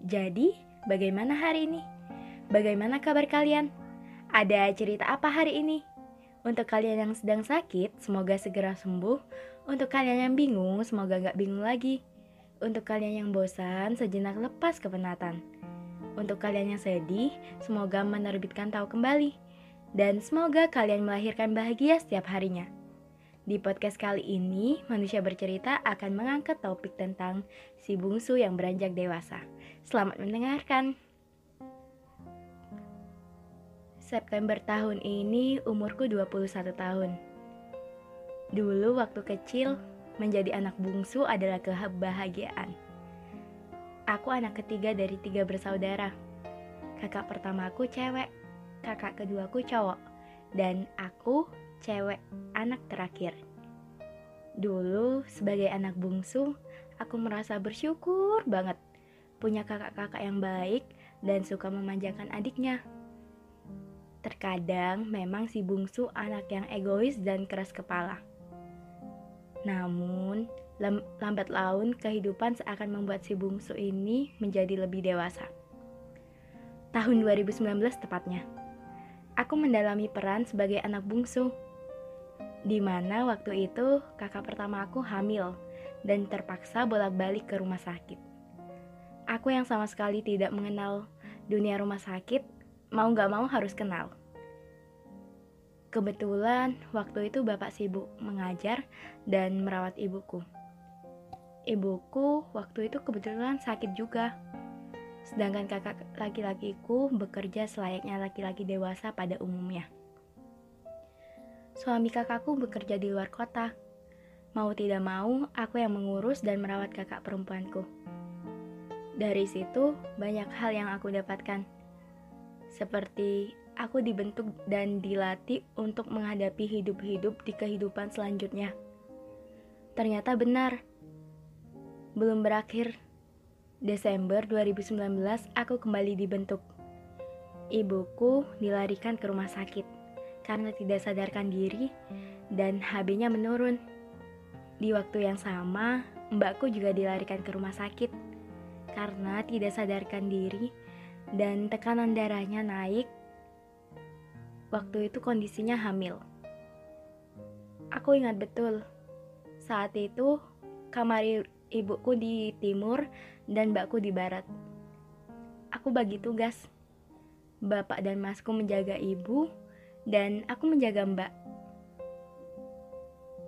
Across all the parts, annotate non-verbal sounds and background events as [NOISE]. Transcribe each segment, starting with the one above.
Jadi, bagaimana hari ini? Bagaimana kabar kalian? Ada cerita apa hari ini? Untuk kalian yang sedang sakit, semoga segera sembuh. Untuk kalian yang bingung, semoga gak bingung lagi. Untuk kalian yang bosan, sejenak lepas kepenatan. Untuk kalian yang sedih, semoga menerbitkan tahu kembali. Dan semoga kalian melahirkan bahagia setiap harinya. Di podcast kali ini, manusia bercerita akan mengangkat topik tentang si bungsu yang beranjak dewasa. Selamat mendengarkan. September tahun ini umurku 21 tahun. Dulu waktu kecil, menjadi anak bungsu adalah kebahagiaan. Aku anak ketiga dari tiga bersaudara. Kakak pertamaku cewek, kakak keduaku cowok, dan aku cewek anak terakhir. Dulu sebagai anak bungsu, aku merasa bersyukur banget punya kakak-kakak yang baik dan suka memanjakan adiknya. Terkadang memang si bungsu anak yang egois dan keras kepala. Namun, lambat laun kehidupan seakan membuat si bungsu ini menjadi lebih dewasa. Tahun 2019 tepatnya, aku mendalami peran sebagai anak bungsu. Di mana waktu itu kakak pertama aku hamil dan terpaksa bolak-balik ke rumah sakit. Aku yang sama sekali tidak mengenal dunia rumah sakit, mau gak mau harus kenal. Kebetulan waktu itu bapak sibuk mengajar dan merawat ibuku. Ibuku waktu itu kebetulan sakit juga. Sedangkan kakak laki-lakiku bekerja selayaknya laki-laki dewasa pada umumnya. Suami kakakku bekerja di luar kota. Mau tidak mau, aku yang mengurus dan merawat kakak perempuanku. Dari situ, banyak hal yang aku dapatkan. Seperti aku dibentuk dan dilatih untuk menghadapi hidup-hidup di kehidupan selanjutnya. Ternyata benar. Belum berakhir. Desember 2019 aku kembali dibentuk. Ibuku dilarikan ke rumah sakit karena tidak sadarkan diri dan HB-nya menurun. Di waktu yang sama, mbakku juga dilarikan ke rumah sakit karena tidak sadarkan diri dan tekanan darahnya naik. Waktu itu kondisinya hamil. Aku ingat betul, saat itu kamar ibuku di timur dan mbakku di barat. Aku bagi tugas. Bapak dan masku menjaga ibu dan aku menjaga mbak.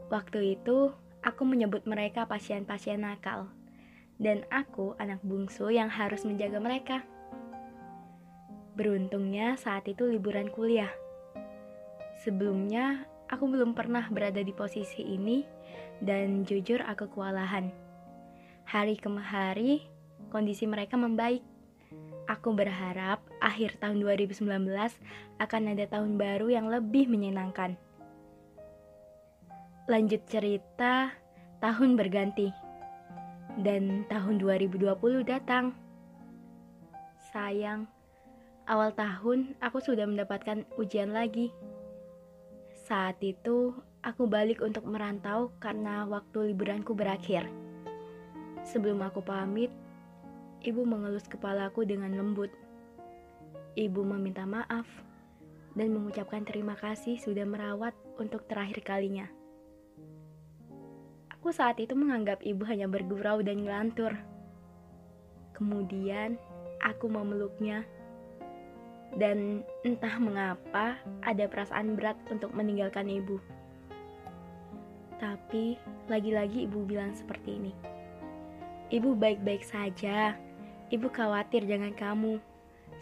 Waktu itu, aku menyebut mereka pasien-pasien nakal dan aku anak bungsu yang harus menjaga mereka. Beruntungnya saat itu liburan kuliah. Sebelumnya, aku belum pernah berada di posisi ini dan jujur aku kewalahan. Hari ke hari, kondisi mereka membaik. Aku berharap akhir tahun 2019 akan ada tahun baru yang lebih menyenangkan. Lanjut cerita, tahun berganti dan tahun 2020 datang. Sayang, awal tahun aku sudah mendapatkan ujian lagi. Saat itu, aku balik untuk merantau karena waktu liburanku berakhir. Sebelum aku pamit, ibu mengelus kepalaku dengan lembut. Ibu meminta maaf dan mengucapkan terima kasih sudah merawat untuk terakhir kalinya. Aku saat itu menganggap ibu hanya bergurau dan ngelantur. Kemudian, aku memeluknya. Dan entah mengapa, ada perasaan berat untuk meninggalkan ibu. Tapi, lagi-lagi ibu bilang seperti ini. Ibu baik-baik saja. Ibu khawatir jangan kamu.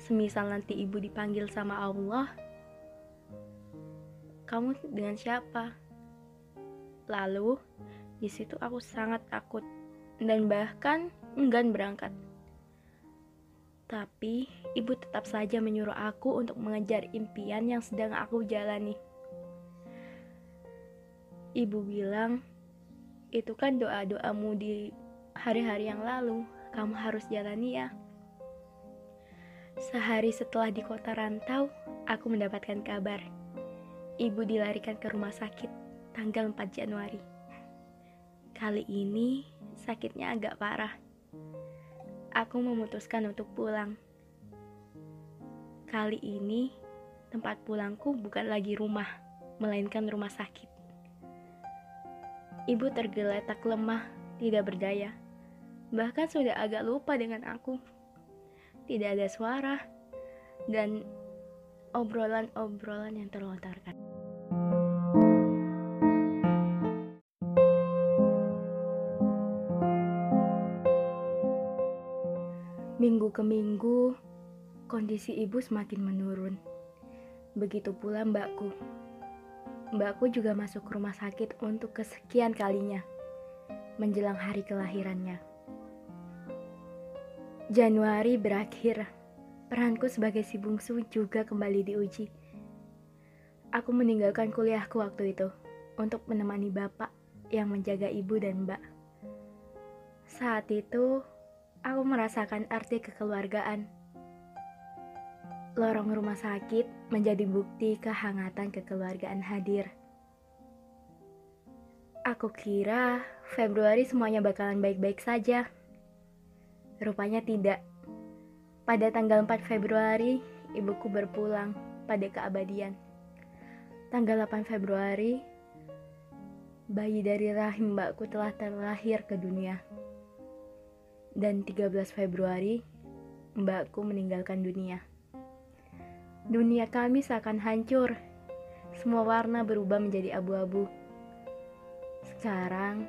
Semisal nanti ibu dipanggil sama Allah, kamu dengan siapa? Lalu, di situ aku sangat takut dan bahkan enggan berangkat. Tapi ibu tetap saja menyuruh aku untuk mengejar impian yang sedang aku jalani. Ibu bilang, itu kan doa-doamu di hari-hari yang lalu, kamu harus jalani ya. Sehari setelah di kota rantau, aku mendapatkan kabar. Ibu dilarikan ke rumah sakit tanggal 4 Januari. Kali ini sakitnya agak parah aku memutuskan untuk pulang. Kali ini, tempat pulangku bukan lagi rumah, melainkan rumah sakit. Ibu tergeletak lemah, tidak berdaya. Bahkan sudah agak lupa dengan aku. Tidak ada suara dan obrolan-obrolan yang terlontarkan. Minggu ke minggu, kondisi ibu semakin menurun. Begitu pula mbakku. Mbakku juga masuk rumah sakit untuk kesekian kalinya, menjelang hari kelahirannya. Januari berakhir, peranku sebagai si bungsu juga kembali diuji. Aku meninggalkan kuliahku waktu itu untuk menemani bapak yang menjaga ibu dan mbak. Saat itu, aku merasakan arti kekeluargaan. Lorong rumah sakit menjadi bukti kehangatan kekeluargaan hadir. Aku kira Februari semuanya bakalan baik-baik saja. Rupanya tidak. Pada tanggal 4 Februari, ibuku berpulang pada keabadian. Tanggal 8 Februari, bayi dari rahim mbakku telah terlahir ke dunia dan 13 Februari mbakku meninggalkan dunia. Dunia kami seakan hancur. Semua warna berubah menjadi abu-abu. Sekarang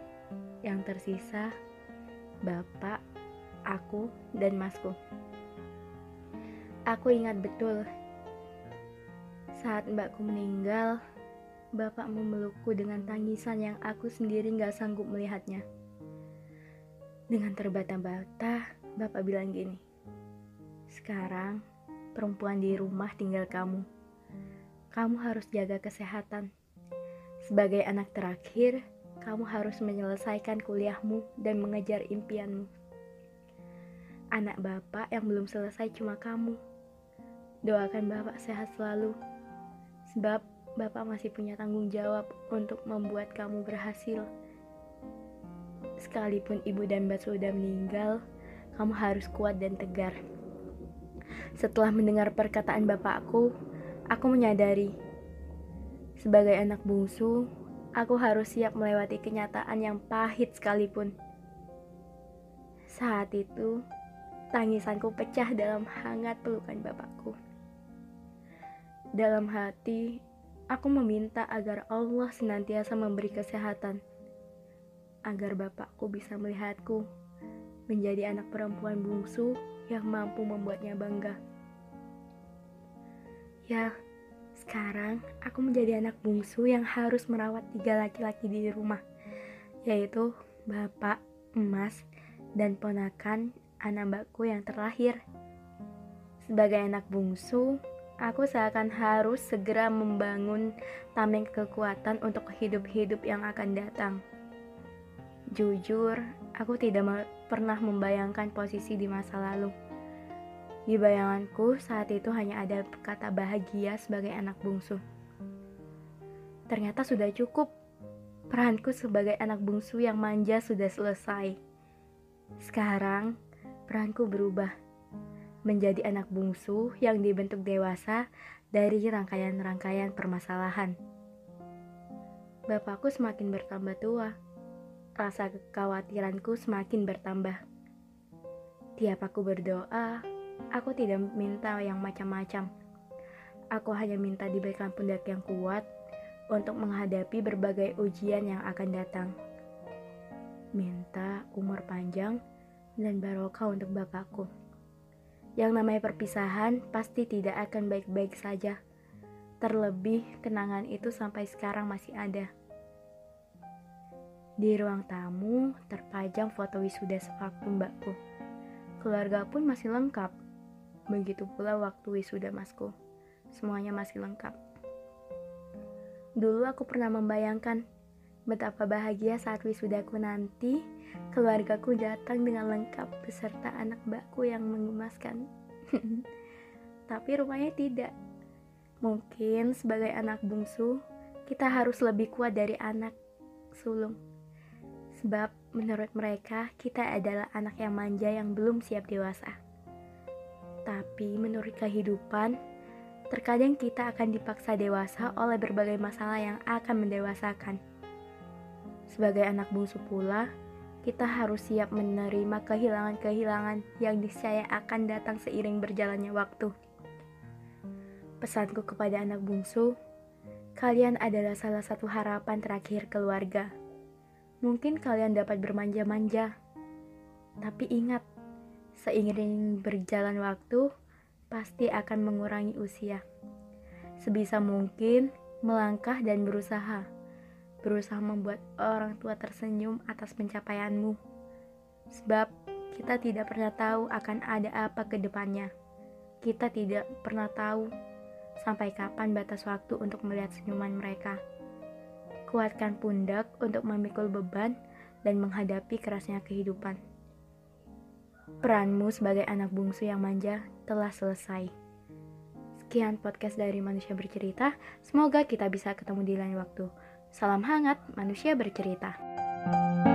yang tersisa bapak, aku, dan masku. Aku ingat betul saat mbakku meninggal, bapak memelukku dengan tangisan yang aku sendiri gak sanggup melihatnya. Dengan terbata-bata, bapak bilang gini, sekarang perempuan di rumah tinggal kamu. Kamu harus jaga kesehatan. Sebagai anak terakhir, kamu harus menyelesaikan kuliahmu dan mengejar impianmu. Anak bapak yang belum selesai cuma kamu. Doakan bapak sehat selalu, sebab bapak masih punya tanggung jawab untuk membuat kamu berhasil. Sekalipun ibu dan mbak sudah meninggal, kamu harus kuat dan tegar. Setelah mendengar perkataan bapakku, aku menyadari, sebagai anak bungsu, aku harus siap melewati kenyataan yang pahit sekalipun. Saat itu, tangisanku pecah dalam hangat pelukan bapakku. Dalam hati, aku meminta agar Allah senantiasa memberi kesehatan agar bapakku bisa melihatku menjadi anak perempuan bungsu yang mampu membuatnya bangga. Ya, sekarang aku menjadi anak bungsu yang harus merawat tiga laki-laki di rumah, yaitu bapak, emas, dan ponakan anak mbakku yang terlahir. Sebagai anak bungsu, aku seakan harus segera membangun tameng kekuatan untuk hidup-hidup yang akan datang. Jujur, aku tidak pernah membayangkan posisi di masa lalu. Di bayanganku, saat itu hanya ada kata bahagia sebagai anak bungsu. Ternyata sudah cukup. Peranku sebagai anak bungsu yang manja sudah selesai. Sekarang, peranku berubah menjadi anak bungsu yang dibentuk dewasa dari rangkaian-rangkaian permasalahan. Bapakku semakin bertambah tua rasa kekhawatiranku semakin bertambah. Tiap aku berdoa, aku tidak minta yang macam-macam. Aku hanya minta diberikan pundak yang kuat untuk menghadapi berbagai ujian yang akan datang. Minta umur panjang dan barokah untuk bapakku. Yang namanya perpisahan pasti tidak akan baik-baik saja. Terlebih kenangan itu sampai sekarang masih ada. Di ruang tamu terpajang foto wisuda sepaku mbakku. Keluarga pun masih lengkap. Begitu pula waktu wisuda masku. Semuanya masih lengkap. Dulu aku pernah membayangkan betapa bahagia saat wisudaku nanti keluargaku datang dengan lengkap beserta anak mbakku yang menggemaskan. [LAUGHS] Tapi rupanya tidak. Mungkin sebagai anak bungsu, kita harus lebih kuat dari anak sulung. Sebab menurut mereka, kita adalah anak yang manja yang belum siap dewasa. Tapi menurut kehidupan, terkadang kita akan dipaksa dewasa oleh berbagai masalah yang akan mendewasakan. Sebagai anak bungsu pula, kita harus siap menerima kehilangan-kehilangan yang niscaya akan datang seiring berjalannya waktu. Pesanku kepada anak bungsu, kalian adalah salah satu harapan terakhir keluarga. Mungkin kalian dapat bermanja-manja, tapi ingat, Seiring berjalan waktu, pasti akan mengurangi usia. Sebisa mungkin, melangkah dan berusaha. Berusaha membuat orang tua tersenyum atas pencapaianmu. Sebab kita tidak pernah tahu akan ada apa ke depannya. Kita tidak pernah tahu sampai kapan batas waktu untuk melihat senyuman mereka. Kuatkan pundak untuk memikul beban dan menghadapi kerasnya kehidupan. Peranmu sebagai anak bungsu yang manja telah selesai. Sekian podcast dari Manusia Bercerita. Semoga kita bisa ketemu di lain waktu. Salam hangat, manusia bercerita. thank you